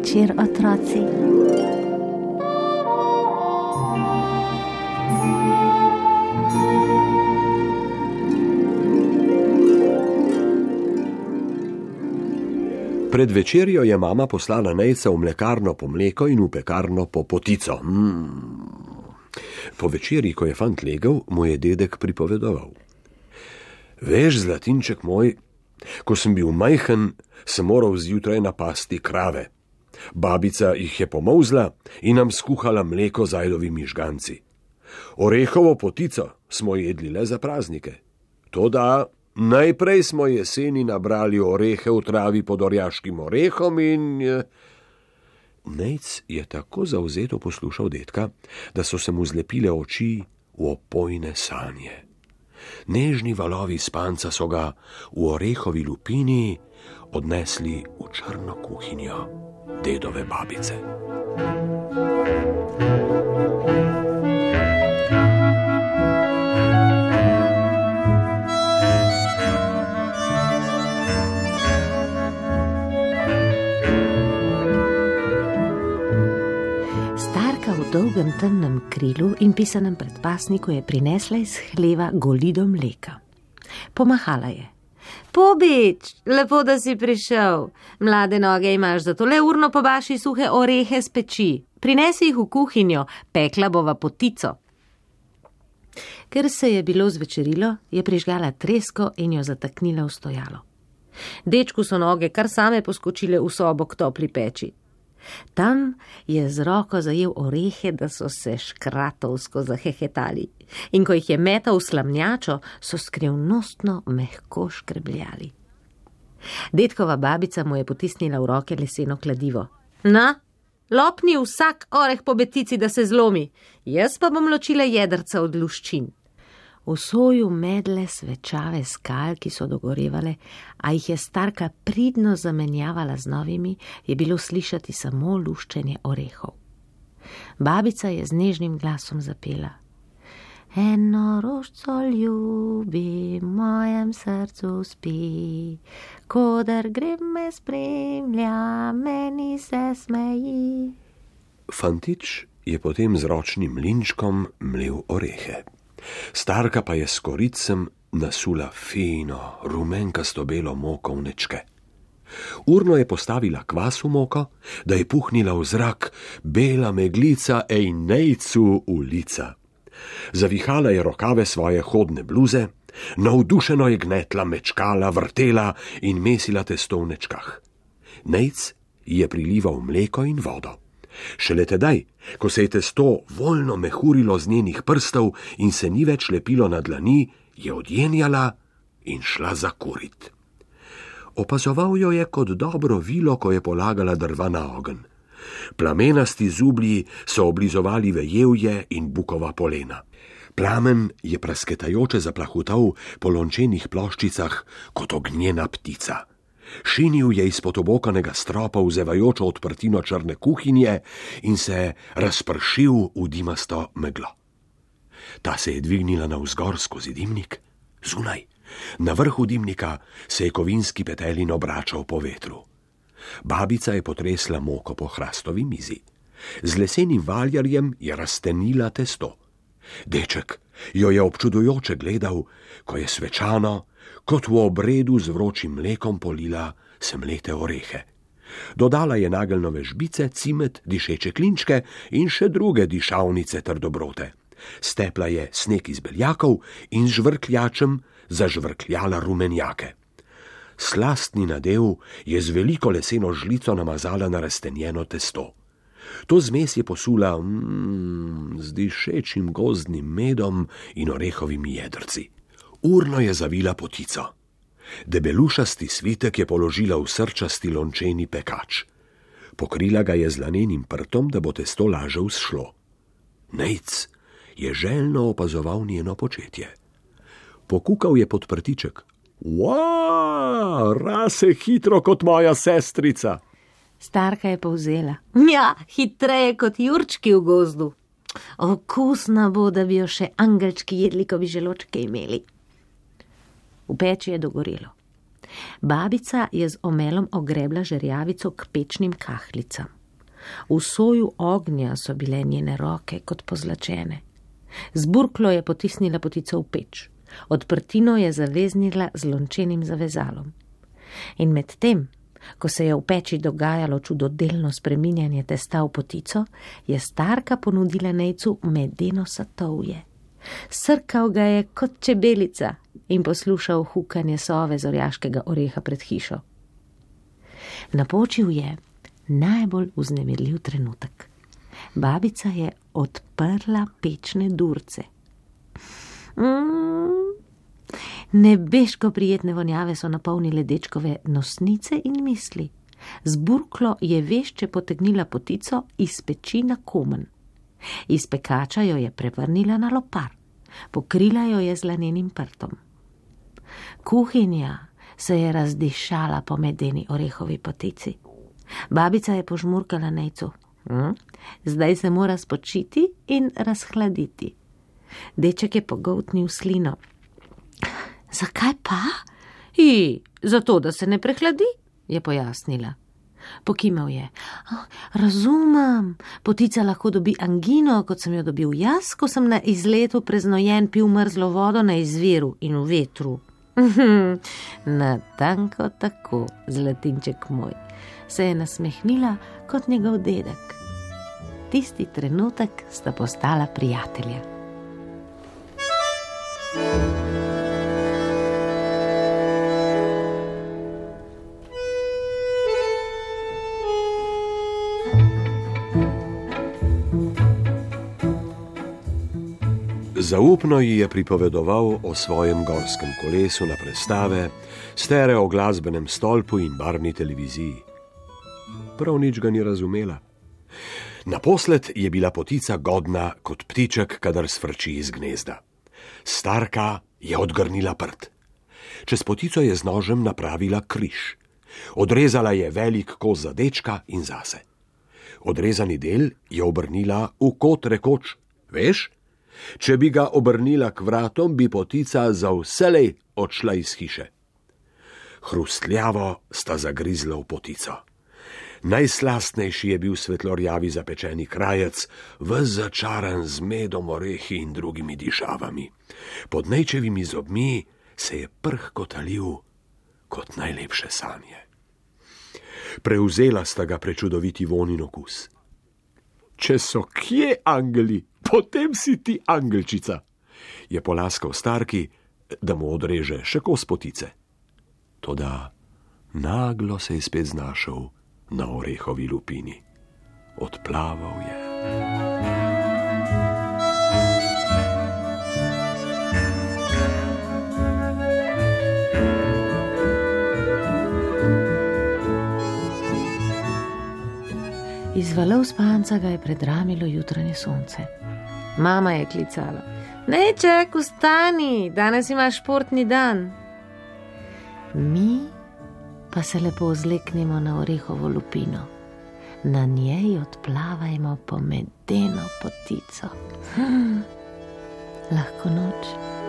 večer, otroci. Pred večerjo je mama poslala nejca v mlekarno po mleko in v pekarno po potico. Mm. Po večerji, ko je fant legel, mu je dedek pripovedoval. Veš, zlatinček moj, ko sem bil majhen, sem moral zjutraj napasti krave. Babica jih je pomozla in nam skuhala mleko z ajdovimi žganci. Orehovo potico smo jedli le za praznike. Toda Najprej smo jeseni nabrali orehe v travi pod orjaškim orehom in. Eh, Nejc je tako zauzeto poslušal detka, da so se mu zlepile oči v opojne sanje. Nežni valovi spanca so ga v orehovi lupini odnesli v črno kuhinjo dedove babice. dolgem temnem krilu in pisanem predpasniku je prinesla iz hleva golido mleka. Pomahala je. Pobič, lepo, da si prišel. Mlade noge imaš, zato le urno pobaši suhe orehe z peči. Prinesi jih v kuhinjo, pekla bova potico. Ker se je bilo zvečerilo, je prižgala tresko in jo zataknila v stojalo. Dečku so noge kar same poskočile v sobo k topli peči. Tam je z roko zajel orehe, da so se škratovsko zahehetali, in ko jih je metal v slamnjačo, so skrivnostno mehko škrebljali. Detkova babica mu je potisnila v roke leseno kladivo. Na, lopni vsak oreh po betici, da se zlomi, jaz pa bom ločila jedrca od luščin v soju medle svečave skal, ki so dogorevale, a jih je starka pridno zamenjavala z novimi, je bilo slišati samo luščenje orehov. Babica je z nežnim glasom zapela. Eno rožco ljubi, v mojem srcu spi, kodar gre me spremlja, meni se smeji. Fantič je potem z ročnim linčkom mlel orehe. Starka pa je s koricem nasula fino, rumenkasto belo moko v nečke. Urno je postavila kvas v moko, da je puhnila v zrak bela meglica ej nejcu v lica. Zavihala je rokave svoje hodne bluze, navdušeno je gnetla, mečkala, vrtela in mesila testo v nečkah. Nejc je prilival mleko in vodo. Šele tedaj, ko se je testo voljno mehurilo z njenih prstov in se ni več lepilo na dlani, je odjenjala in šla za kurit. Opazoval jo je kot dobro vilo, ko je polagala drva na ogen. Plamenasti zublji so oblizovali vejevje in bukova polena. Plamen je prasketajoče zaplahutal po lončenih ploščicah kot ognjena ptica. Šinil je izpod obokanega stropa vzevajočo odprtino črne kuhinje in se razpršil v dimasto meglo. Ta se je dvignila navzgor skozi dimnik, zunaj. Na vrhu dimnika se je kovinski petelin obračal po vetru. Babica je potresla moko po hrastovi mizi. Z lesenim valjarjem je raztenila testo. Deček jo je občudujoče gledal, ko je svečano, kot v obredu z vročim mlekom polila semlete orehe. Dodala je nagelnove žbice, cimet, dišeče klinčke in še druge dišavnice ter dobrote. Stepla je sneg iz beljakov in z žvrkljačem zažvrkljala rumenjake. Slastni nadev je z veliko leseno žlico namazala na raztenjeno testo. To zmes je posula mm, z dišečim gozdnim medom in orehovimi jedrci. Urno je zavila potico. Debelušasti svitek je položila v srčasti lončeni pekač. Pokrila ga je z lanenim prtom, da bo testo laže vzšlo. Nejc je željno opazoval njeno početje. Pokukal je pod prtiček. Wow, rase hitro kot moja sestrica. Starka je povzela. Ja, hitreje kot jurčki v gozdu. Okusna bo, da bi jo še angelčki jedli, ko bi želočke imeli. V peči je dogorelo. Babica je z omelom ogrebla žerjavico k pečnim kahlicam. V soju ognja so bile njene roke kot pozlačene. Zburklo je potisnila potico v peč, odprtino je zaveznila z lončenim zavezalom. In medtem, ko se je v peči dogajalo čudodelno spreminjanje testa v potico, je starka ponudila nejcu medeno satovje. Srkal ga je kot čebelica in poslušal hukanje sove zorjaškega oreha pred hišo. Napočil je najbolj vznemirljiv trenutek. Babica je odprla pečne durce. Mm, nebeško prijetne vonjave so napolnile dečkove nosnice in misli. Zburklo je vešče potegnila potico iz peči na komen. Iz pekača jo je prevrnila na lopar, pokrila jo je z lanenim prtom. Kuhinja se je razdišala po medeni orehovi potici. Babica je požmurkala nejcu. Hm? Zdaj se mora spočiti in razhladiti. Deček je pogotnil slino. Zakaj pa? I, zato, da se ne prehladi, je pojasnila. Pokimal je. Oh, razumem, potica lahko dobi angino, kot sem jo dobil jaz, ko sem na izletu preznojen pil mrzlo vodo na izviru in v vetru. na tanko tako, zlatinček moj, se je nasmehnila kot njegov dedek. Tisti trenutek sta postala prijatelja. Zaupno ji je pripovedoval o svojem gorskem kolesu na predstave, stereo glasbenem stolpu in barni televiziji. Prav nič ga ni razumela. Naposled je bila potica godna kot ptiček, kadar svrči iz gnezda. Starka je odgrnila prt. Čez potico je z nožem napravila križ. Odrezala je velik kos za dečka in zase. Odrezani del je obrnila v kot rekoč: Veš, če bi ga obrnila k vratom, bi potica za vselej odšla iz hiše. Hrustljavo sta zagrizla v potico. Najslastnejši je bil svetlorjavi zapečeni krajec, v začaran z medom, orehi in drugimi dišavami. Pod nečevimi zobmi se je prh kotalil kot najlepše sanje. Prevzela sta ga prečudoviti vonin okus. Če so kje angeli, potem si ti angelčica, je polaskal starki, da mu odreže še kos potice. Toda naglo se je spet znašel na orehovi lupini. Odplaval je. Izvalov spanca ga je predramilo jutranje sonce. Mama je klicala: Neček, vstani, danes imaš športni dan. Mi pa se lepo zleknemo na orehovo lupino, na njej odplavajmo po medeno potico. Hm, lahko noč.